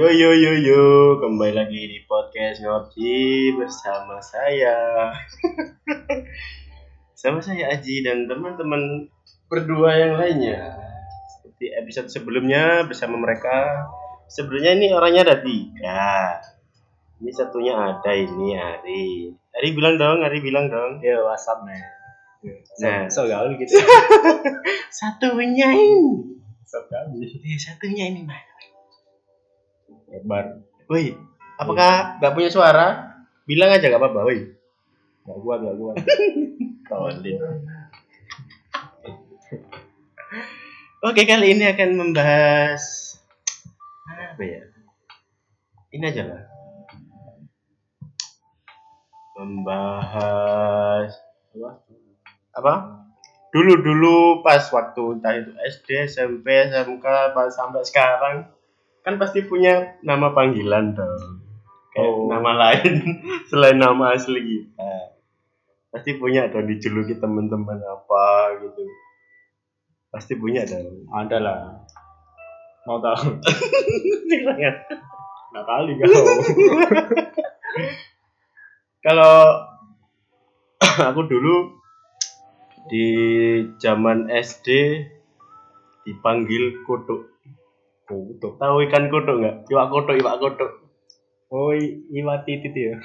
Yo yo yo yo, kembali lagi di podcast ngopi bersama saya. Sama saya Aji dan teman-teman berdua yang lainnya. Seperti episode sebelumnya bersama mereka. Sebenarnya ini orangnya ada tiga. Ini satunya ada ini Ari. Ari bilang dong, Ari bilang dong. Ya WhatsApp nih. Nah. so, so gaul gitu. Satunya ini. Eh, Satunya ini mah. Lebar. Woi, apakah nggak punya suara? Bilang aja gak apa-apa, woi. Gak kuat, gak kuat. Tolin. Oke, kali ini akan membahas apa ya? Ini aja lah. Membahas Apa? apa? Dulu-dulu pas waktu entah itu SD, SMP, SMK, pas sampai sekarang kan pasti punya nama panggilan dong. Kayak Oh. nama lain selain nama asli kita. Pasti punya dong dijuluki teman-teman apa gitu. Pasti punya dong. Ada lah. Mau tahu? Nah kali kau. Kalau aku dulu di zaman SD dipanggil kodok. Kutuk. Tahu ikan kodok nggak? Iwak kodok, iwak kodok. Oh, i- Iwa titit ya.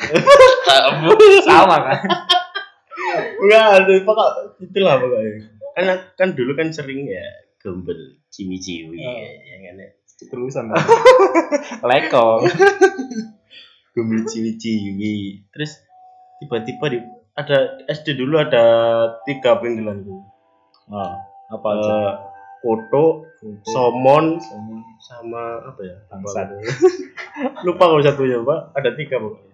Sama. Kan? Enggak, ada pokok itulah pokoknya. Kan kan dulu kan sering ya gembel ciwi-ciwi Oh. ya kan ya. Terusan. kan? Leko. Gembel ciwi-ciwi. Terus tiba-tiba di ada SD dulu ada tiga panggilan tuh. Oh, apa aja? Eh, Koto, Somon, sama apa ya? Bangsat. Lupa kalau satunya, Pak. Ada tiga pokoknya.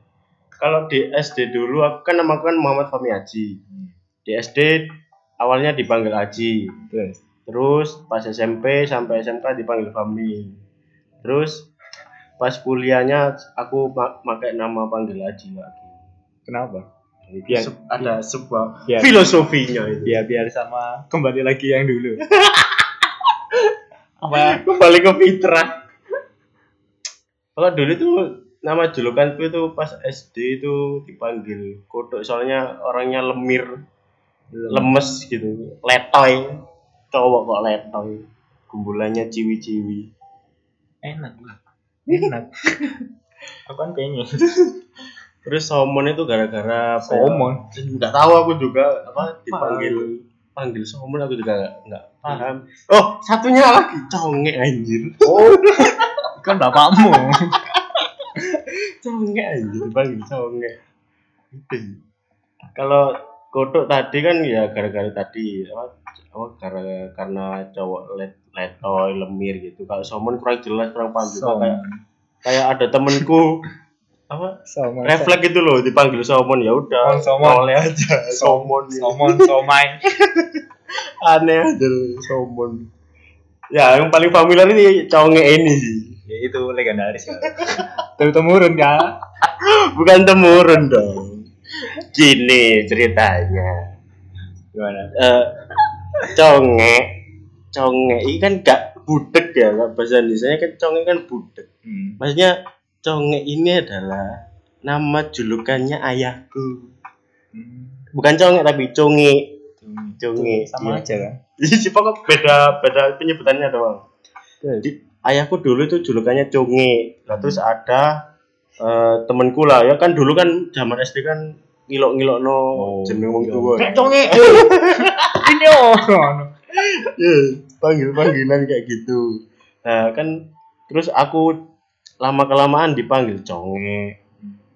Kalau di SD dulu aku kan nama aku kan Muhammad Fahmi Haji. Di SD awalnya dipanggil Haji. Terus. Terus pas SMP sampai SMK dipanggil Fahmi. Terus pas kuliahnya aku pakai nama panggil Haji lagi. Kenapa? Biar- ada sebuah biar- filosofinya itu. Biar biar sama kembali lagi yang dulu. apa? Kembali ke fitrah. Kalau dulu tuh nama julukanku itu pas SD itu dipanggil kodok soalnya orangnya lemir, lemes gitu, letoy. Cowok kok letoy. Gumbulannya ciwi-ciwi. Enak lah. Enak. Aku kan pengen. Terus somon itu gara-gara ya? Somon. Nggak tahu aku juga apa dipanggil panggil somon aku juga nggak nggak paham. Oh, satunya lagi conge anjir. Oh, kan bapakmu. conge anjir dipanggil conge. Itu. Kalau kodok tadi kan ya gara-gara tadi apa apa karena karena cowok let letoy lemir gitu. Kalau somon kurang jelas kurang paham juga kayak kayak ada temenku apa Somon. refleks gitu loh dipanggil somon ya udah somon. oleh aja somon. Somon, somai. aneh aja loh, somon ya yang paling familiar ini conge ini sih Ya itu legendaris ya. Tuh temurun ya. bukan temurun dong gini ceritanya Gimana? Eh conge conge ini kan gak budek ya bahasa Indonesia kan conge kan budek Hmm. maksudnya conge ini adalah nama julukannya ayahku Hmm. bukan conge tapi conge Conge, iya. Sama aja kan? Jadi pokok beda beda penyebutannya doang. Jadi ayahku dulu itu julukannya Conge. Nah, terus ada eh, temenku lah ya kan dulu kan zaman SD kan ngilok-ngilok no Oh, jeneng wong iya. Kayak conge. Ini oh. Iya, panggil-panggilan kayak gitu. Nah, kan terus aku lama kelamaan dipanggil Conge.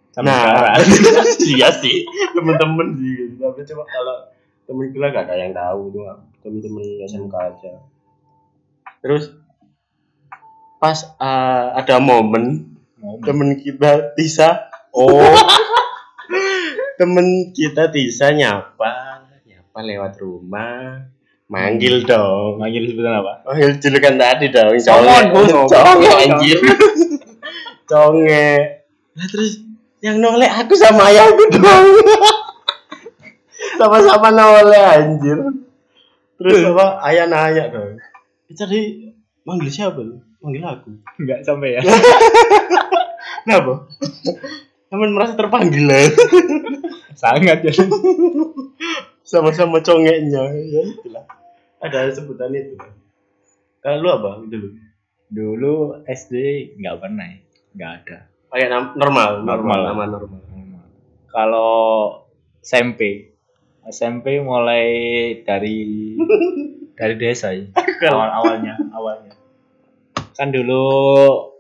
Sampai Nah, iya sih, temen-temen sih. Tapi coba kalau temen kita gak ada yang tahu tuh, temen-temen SMK aja. Terus pas eh, ada momen Momen. temen kita Tisa, Oh, temen kita Tisa nyapa, nyapa lewat rumah, manggil dong. manggil sebutan apa? Manggil julukan tadi dong, Somon, conge, oh, anjir. conge. Nah terus yang noleh aku sama ayahku dong. Sama-sama noleh anjir. Terus apa ayah nanya dong. Itu tadi manggil siapa lu? Panggil aku. Enggak sampai ya. Kenapa? Kamu merasa terpanggil ya? Sangat ya. Sama-sama congeknya. Ya itulah. Ada sebutan itu. Kalau lu apa dulu? Dulu SD nggak pernah ya. Nggak ada. Nam- normal, normal, Normal. nama normal. Kalau SMP, SMP mulai dari dari desa ya. Awal awalnya, awalnya. Kan dulu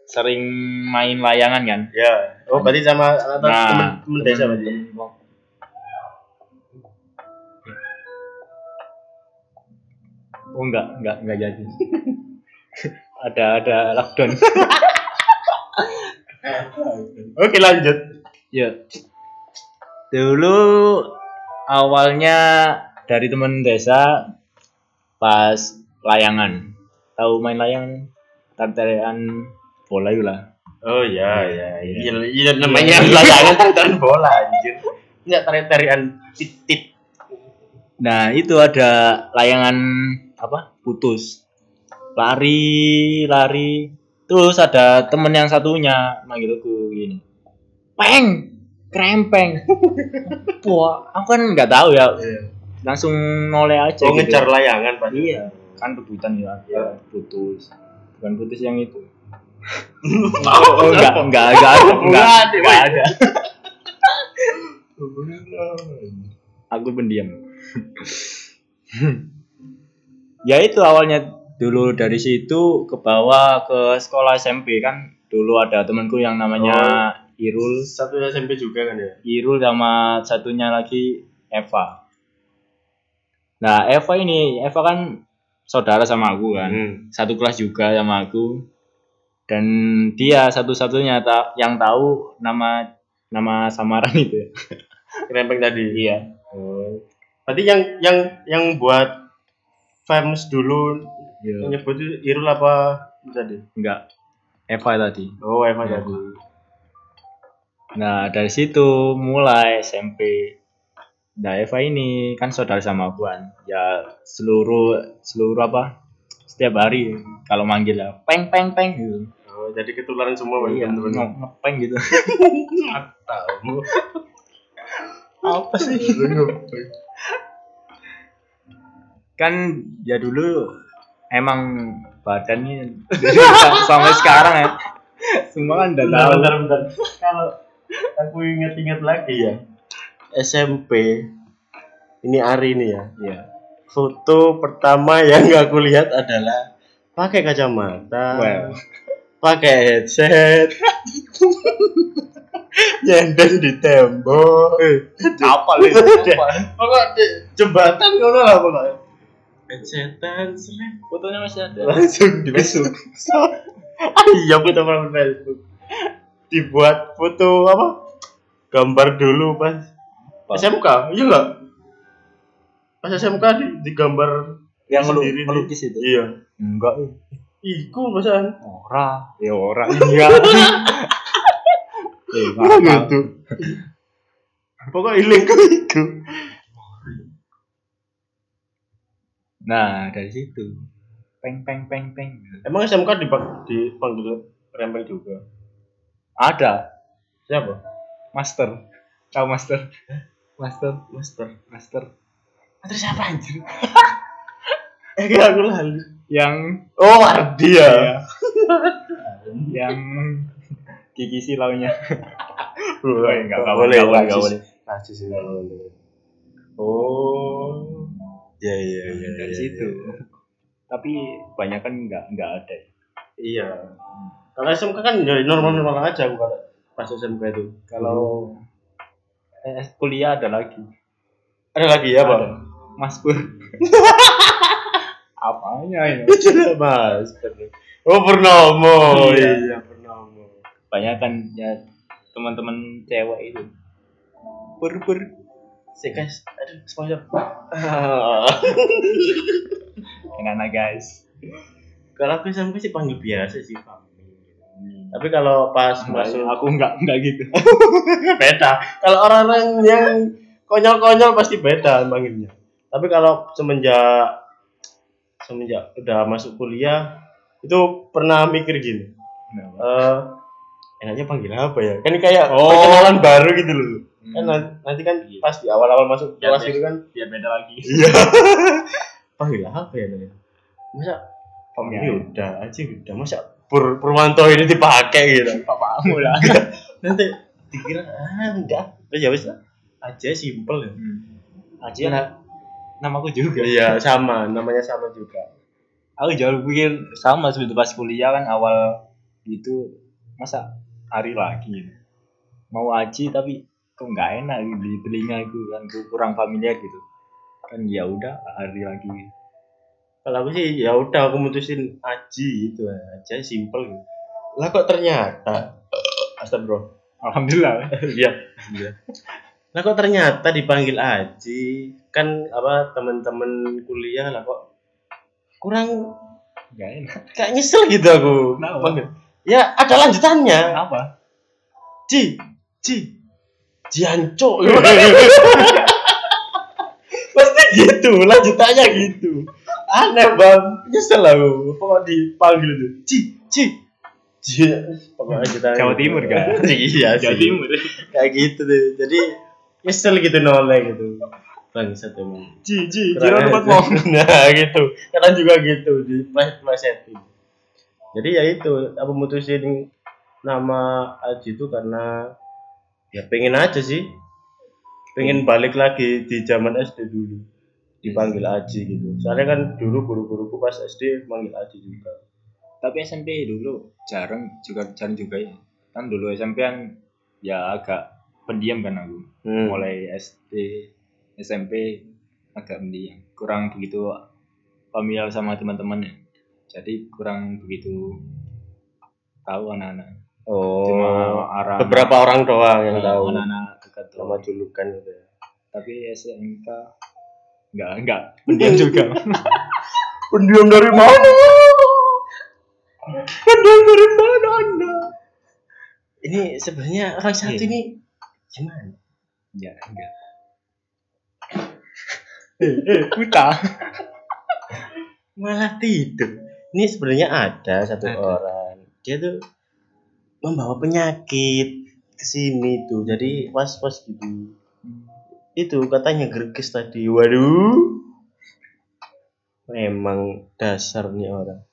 sering main layangan kan. Ya. Oh, berarti sama Nah, temen, temen desa berarti. Oh enggak, enggak, enggak jadi. ada ada lockdown. Oke, lanjut. Ya. Dulu awalnya dari temen desa pas layangan. Tahu main layangan? Tarian bola lah. Oh iya iya Iya. iya iya namanya layangan tarian bola anjir. Enggak tarian-tarian titit. Nah, itu ada layangan apa? Putus. Lari, lari. Terus ada temen yang satunya manggilku gini. Peng, krempeng. Wah, aku kan nggak tahu ya. Langsung noleh aja Oh gitu. ngejar layangan Pak. Iya, kan rebutan ya. Iya. Putus. Bukan putus yang itu. Oh, enggak, enggak, enggak ada, enggak, Enggak ada, enggak woi. ada. Aku pendiam. ya itu awalnya dulu dari situ ke bawah ke sekolah SMP kan dulu ada temanku yang namanya Irul Satu SMP juga kan ya? Irul sama satunya lagi Eva nah Eva ini Eva kan saudara sama aku kan Hmm. satu kelas juga sama aku dan dia satu-satunya ta- yang tahu nama nama samaran itu. Krempeng tadi. iya Oh. Berarti yang yang yang buat fans dulu yang iya nyebut Irul apa tadi? enggak Eva tadi Oh, Eva Iya. tadi. Nah dari situ mulai SMP. Nah Eva ini kan saudara sama aku kan. Ya seluruh seluruh apa? Setiap hari kalau manggil ya peng peng peng gitu. Oh, jadi ketularan semua Iya, teman-teman. nge- ngepeng gitu. Tahu. apa sih? Kan ya dulu emang badannya sampai sekarang ya. Semua kan udah tahu. bentar, bentar. Kalau aku inget-inget lagi ya, SMP ini Ari ini ya. Iya. Foto pertama yang aku lihat adalah pakai kacamata, Well. pakai headset, nyender di tembok. Apa Pokok di jembatan ngono lah pokoknya. Headsetan, selek. Fotonya masih ada. langsung di Facebook. iya foto orang Facebook. Dibuat foto apa? Gambar dulu pas Pas. SMK, iya enggak? Pas SMK di, digambar Yang melu- nih. melukis itu. Iya. Enggak. Iku pasan. Ora, ya ora. Iya. eh, Mana ngapa? itu? Pokoknya iling ku iku. Nah, dari situ. Peng peng peng peng. Emang SMK dipang- dipanggil rempeng juga. Ada Siapa? master. Tahu master? Master, Master. master. Master siapa anjir? eh kayak aku lalu. Yang Oh, Ardi ya. yang gigi silaunya. Boleh, enggak boleh, enggak boleh. Najis enggak boleh. Oh. Ya ya ya. dari ya, situ. ya. Tapi banyak kan enggak enggak ada. Iya. Kalau SMK kan ya normal-normal aja aku kalau pas SMK itu. Kalau eh, kuliah ada lagi. ada lagi ya? Ada. Mas Pur. Apanya ini? Mas. Oh, Purnomo. Iya. Iya, Purnomo. Banyak kan ya teman-teman cewek itu. Pur pur. Si guys, aduh sponsor. Enak guys. kalau aku SMK sih panggil biasa sih, Pak. Tapi kalau pas masuk aku enggak enggak gitu. beda. Kalau orang-orang yang konyol-konyol pasti beda panggilnya. Tapi kalau semenjak semenjak udah masuk kuliah itu pernah mikir gini Kenapa? eh enaknya panggil apa ya? Kan kayak Oh. perkenalan baru gitu loh. Kan Hmm. nan- nanti kan Iya. pas di awal-awal masuk Biar kelas beda. itu kan. biar beda lagi. Iya. Panggil apa ya namanya? Masa panggil Iya. udah aja udah masa Pur Purwanto ini dipakai gitu? Bapakmu lah. Nanti dikira ah enggak. Terus ya wis aja simple ya. Aja nah, namaku juga. Iya sama. Namanya sama juga. Aku jauh pikir sama sebetulnya pas kuliah kan awal itu masa hari lagi. Mau aji tapi kok nggak enak gitu di telinga itu kan ku- kurang familiar gitu. Kan ya udah hari lagi. Kalau aku sih ya udah aku mutusin aji gitu aja simple gitu. lah kok ternyata astagfirullah. Alhamdulillah. Iya lah kok ternyata dipanggil aji? Kan apa teman-teman kuliah lah kok kurang nggak enak. kayak nyesel gitu aku. Kenapa? panggil ya ada lanjutannya. Apa? Ji Ji Jianco pasti gitu lanjutannya gitu. Aneh bang. Nyesel aku. Pokoknya dipanggil itu. Ji Ji Ji pokoknya lanjutannya Jawa gitu. Timur, kan? iya sih. Jawa Timur. Kayak gitu deh. Jadi nyesel gitu noleh gitu. Bangsat emang. Ji ji Kurang jiro tempat mau nah gitu. Kadang juga gitu. Di plesetin jadi ya itu aku mutusin nama Aji itu karena ya pengen aja sih. Pengen balik lagi di zaman SD dulu dipanggil Aji gitu. Soalnya kan dulu guru-guruku pas SD manggil Aji juga. Tapi SMP dulu jarang juga jarang juga ya. Kan dulu SMP kan ya agak pendiam kan aku. Hmm. mulai SD SMP agak pendiam. Kurang begitu familiar sama teman-temannya jadi kurang begitu tahu anak-anak. Oh. Cuma arah beberapa orang doang yang tahu. anak-anak dekat nama julukan gitu ya. Tapi SMK enggak enggak. Pendiam juga. Pendiam dari mana? Pendiam dari mana anda? Ini sebenarnya orang satu Iya. ini gimana? Ya enggak. Eh eh buta. Malah tidur ini sebenarnya ada satu Ada. orang. Dia tuh membawa penyakit ke sini tuh jadi was was gitu. Itu katanya gerges tadi. Waduh. Memang dasar nih orang.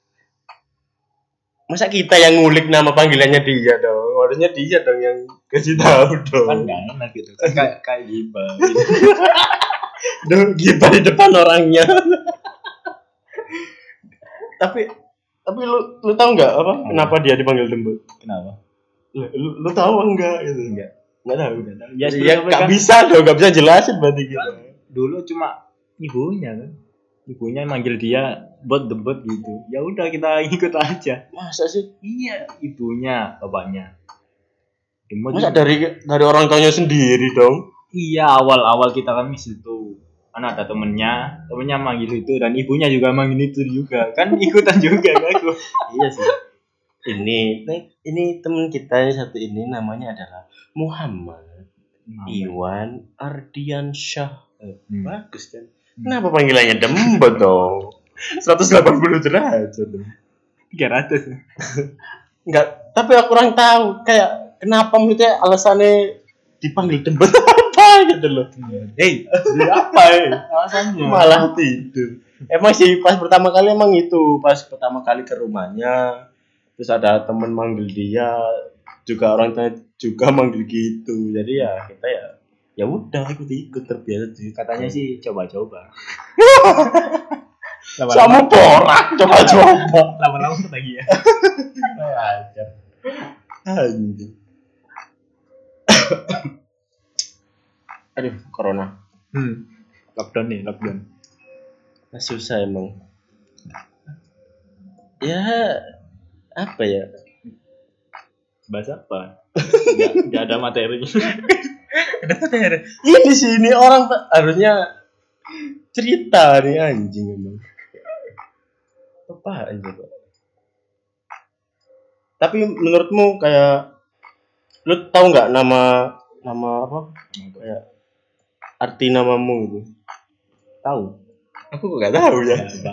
Masa kita yang ngulik nama panggilannya dia dong? Harusnya dia dong yang kasih tahu kan dong enggak enak gitu. Kan kayak kayak gibah. Duh, kita di depan orangnya tapi tapi lu lu tahu nggak apa? Kenapa dia dipanggil tembok? Kenapa? Lu, lu, lu tahu enggak? Gitu. Enggak. Nggak tahu ya ya sebenarnya nggak kan? bisa dong nggak bisa jelasin berarti gitu. Dulu cuma ibunya kan. Ibunya manggil dia buat debut gitu. Ya udah kita ikut aja. Masa sih? Iya ibunya bapaknya. Demot masa juga. dari dari orang tuanya sendiri dong? Iya awal awal kita kan di situ kan ada temennya temennya manggil itu dan ibunya juga manggil itu juga. Kan ikutan juga kan aku. Iya sih. Ini ini teman kita yang satu ini namanya adalah Muhammad Iwan Ardiansyah Eh, Hmm. bagus kan? Kenapa panggilannya dembot dong 180 derajat dong tiga ratus. Enggak, tapi aku kurang tahu kayak kenapa maksudnya alasannya dipanggil dembet gitu loh. Hei, ini apa ya? alasannya Malah tidur. Emang sih pas pertama kali emang itu, pas pertama kali ke rumahnya terus ada temen manggil dia juga orang tuanya juga manggil gitu. Jadi ya kita ya ya udah ikut-ikut terbiasa sih. katanya sih coba-coba sama porak coba-coba. lama-lama lagi ya Ajar. Anjing. Aduh, corona. hmm. lockdown nih lockdown Nah, susah emang. Ya, apa ya? bahas apa nggak nggak ada materi Ada materi. Ini sih, ini orang harusnya cerita nih anjing emang. Apa anjing? Tapi menurutmu kayak lu tahu nggak nama nama apa? Kayak arti namamu gitu. tahu Aku nggak tahu ya. ya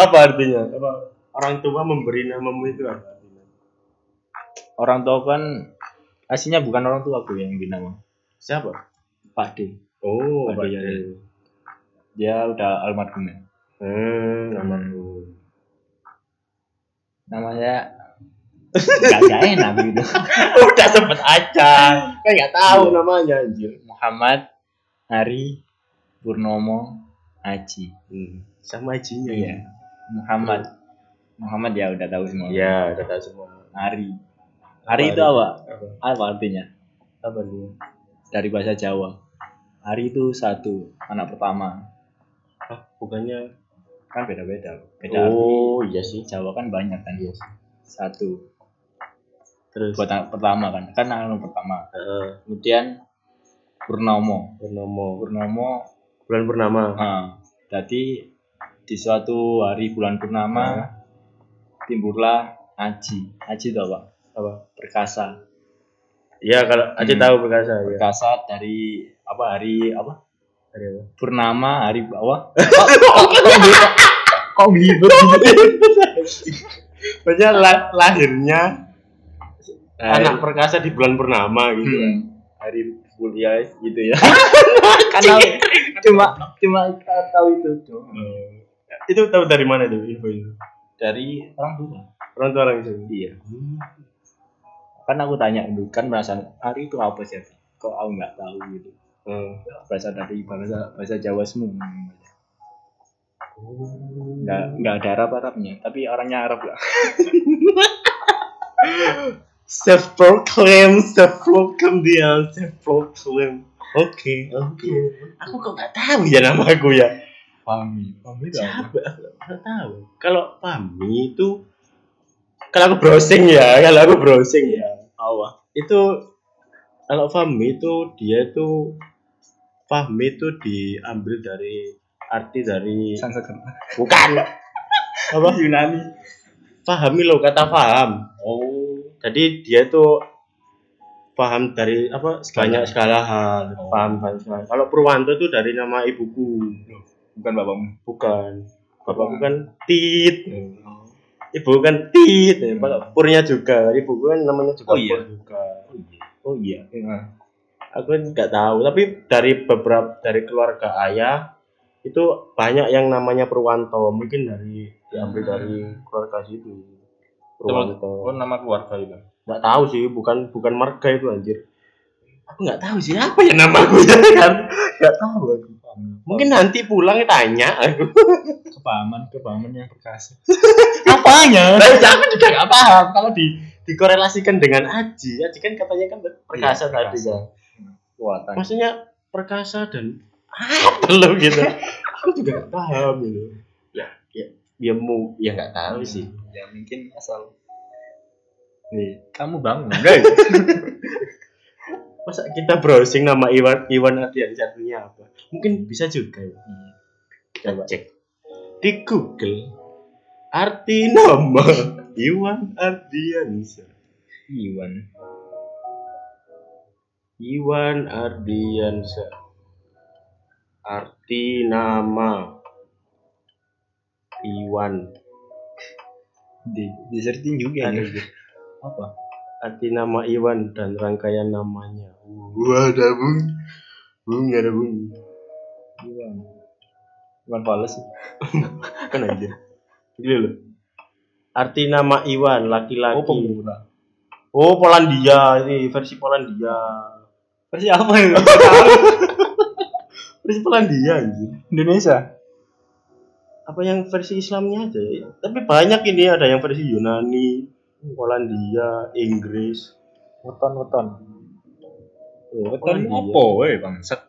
apa artinya? Apa? orang tua memberi namamu itu apa? Orang tua kan aslinya bukan orang tua aku yang dinama. Siapa? Pak D. Oh, Pak Dia. Yai. Dia udah almarhum ya. Hmm, namamu. Namanya nggak nggak enak gitu. Udah sempet aja. Kan nggak tahu Iya. namanya anjir. Muhammad Hari Purnomo Aji. Hmm. Sama ajinya Iya. Muhammad. Muhammad ya udah tahu semua. Iya, udah tahu semua. Hari. Hari itu apa? Apa? Apa artinya? Apa nih? Dari bahasa Jawa. Hari itu satu, anak pertama. Ah, bukannya Kan beda-beda. Beda arti. Oh, iya sih. Jawa kan banyak kan. Iya sih. Satu. Terus Buat anak pertama kan. Kan anak pertama. Heeh, Kemudian Purnomo. Purnomo. Purnomo. Bulan purnama. Nah, jadi di suatu hari bulan purnama timbullah Aji. Aji itu apa? Apa? Perkasa. Iya, kalau Hmm. tahu perkasa ya. Perkasa dari apa hari apa? Hari apa? Purnama hari bawah. Kok belibet Maksudnya la- lahirnya anak perkasa di bulan purnama gitu. Hmm. Hari kuliah gitu ya. Karena cuma cuma tahu itu tuh. itu tahu dari mana itu info itu? Dari orang tua. Orang tua orang itu. Iya. Kan aku tanya dulu kan merasa hari itu apa sih? Kok aku nggak tahu gitu. Hmm. Bahasa dari bahasa bahasa Jawa semua. Nggak nggak ada Arab Arabnya, tapi orangnya Arab lah. Self proclaim, self proclaim dia, self proclaim. Oke, oke. Aku kok nggak tahu ya nama aku ya. Fahmi. Fahmi itu apa? Siapa? Aku nggak tahu. Kalau Pami itu, kalau aku browsing ya, kalau aku browsing ya, Apa? itu kalau Fahmi itu dia itu Fahmi itu diambil dari arti dari bukan apa Yunani. pahami lo kata paham Oh. Jadi dia tuh paham dari apa banyak segala hal Oh. paham banyak segala kalau Purwanto itu dari nama ibuku. Bukan bapakmu. bukan. Bapakku kan Tit. Ibu kan Tit. Ya. Bapak Purnya juga. Ibuku kan namanya juga Oh, iya. Pur juga. Oh iya. aku kan nggak tahu. Tapi dari beberapa dari keluarga ayah itu banyak yang namanya Purwanto. Mungkin dari diambil Hmm. dari keluarga situ Oh, Purwanto nama keluarga itu. nggak tahu sih bukan bukan marga itu anjir. Aku nggak tahu sih apa ya namaku ya kan nggak tahu aku. Mungkin nanti pulang tanya aku. Kepahaman kepahaman yang perkasa. Apanya? tapi aku juga nggak paham. Kalau di dikorelasikan dengan Aji Aji kan katanya kan perkasa Iya, tadi perkasa. kan? Kekuatan. maksudnya perkasa dan apa lo gitu? Aku juga nggak paham gitu ya ya ya nggak tahu sih. Ya mungkin asal nih. kamu bangun. Enggak? masa kita browsing nama Iwan Iwan Ardian satunya apa? Mungkin bisa juga ya. Kita Coba. cek. di Google arti nama Iwan Ardiansa Iwan. Iwan Ardiansa arti nama Iwan Di di searching juga Ada nih. Apa? arti nama Iwan dan rangkaian namanya wah ada bung bung ada bung Iwan. Iwan Fales. kan aja gini loh arti nama Iwan laki-laki pemuda. oh Polandia ini versi Polandia Versi apa itu? versi Polandia anjir Indonesia. Apa yang versi Islamnya aja ya? tapi banyak ini ada yang versi Yunani Polandia Inggris Weton weton. oh, Weton apa weh bangsat?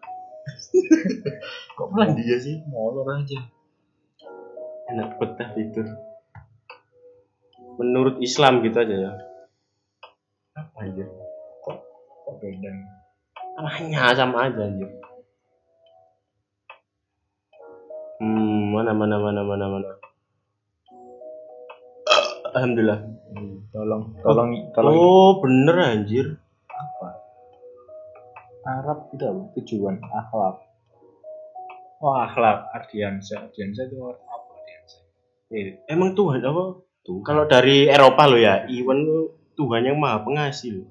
kok Polandia sih Molor aja. enak betah tidur menurut Islam gitu aja ya apa aja Kok beda? namanya sama aja anjir mana mana mana mana mana Alhamdulillah Tolong tolong tolong oh bener anjir apa? Arab itu apa? Tujuan akhlak. Oh akhlak Ardiansa. Ardiansa itu apa Ardiansa? Eh, emang Tuhan apa Tuh, kalau dari Eropa lo ya, Iwan tuh Tuhan yang maha pengasih.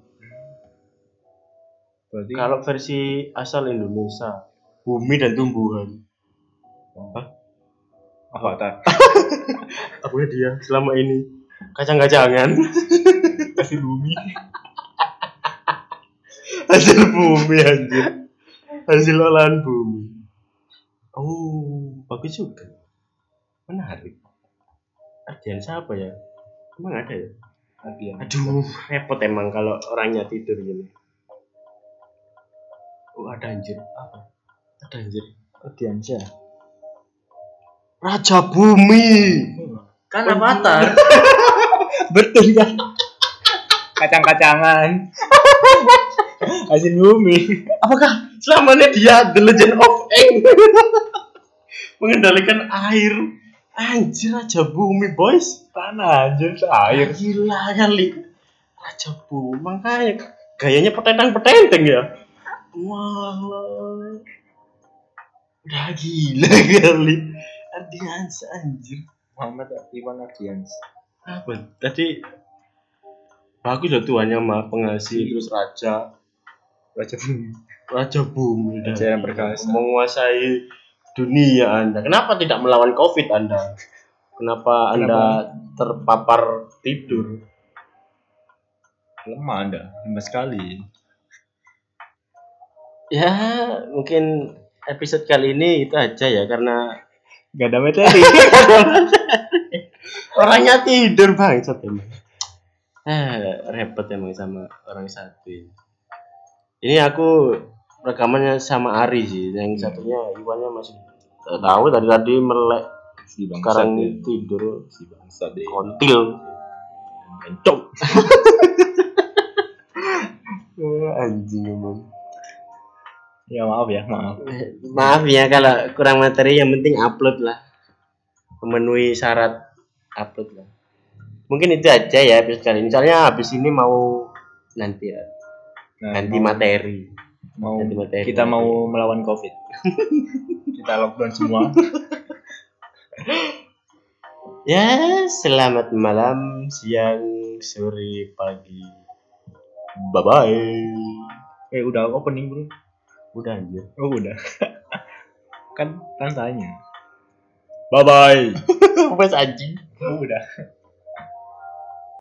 Berarti Kalau versi asal Indonesia, bumi dan tumbuhan. Avatar. Apa dia selama ini kacang-kacangan Kasih bumi. hasil bumi anjir. Hasil olahan bumi. Oh, bagus juga. Menarik. Ardian siapa ya? Emang ada ya? Adian. Aduh, repot emang kalau orangnya tidur gini. Oh, ada anjir. Apa? Ada anjir. Adiansyah. Raja Bumi. Kan Avatar. Betul kan? Kacang-kacangan. Hasil bumi. Apakah selamanya dia The Legend of Aang? Mengendalikan air. Anjir Raja Bumi, boys. Tanah anjir air. Gila kali. Raja Bumi makanya gayanya petentang-petenteng ya. Wah. Udah gila kali. Ardians anjir. Muhammad Iwan Ardians. apa tadi bagus loh tuannya mah pengasih terus raja Raja bumi. raja bumi. Raja yang perkasa. menguasai dunia anda kenapa tidak melawan covid anda kenapa anda terpapar tidur Lemah anda. Lemah sekali. ya mungkin episode kali ini itu aja ya karena Gak ada materi. orangnya tidur bang emang eh repot emang sama orang satu ini ini aku rekamannya sama Ari sih yang satunya Iwannya masih tahu tadi tadi melek si sekarang ya. tidur si bangsat deh. kontil Kencok. Anjing emang Ya maaf ya, maaf. Eh, maaf ya kalau kurang materi yang penting upload lah. Memenuhi syarat upload lah. Mungkin itu aja ya episode kali ini soalnya habis ini mau nanti ya Nah, ganti mau- materi. mau ganti materi. kita mau melawan covid. Kita lockdown semua. Ya, selamat malam, siang, sore, pagi. Bye bye. eh udah opening bro Udah anjir. oh udah kan kan tanya bye bye Wes anjing. oh udah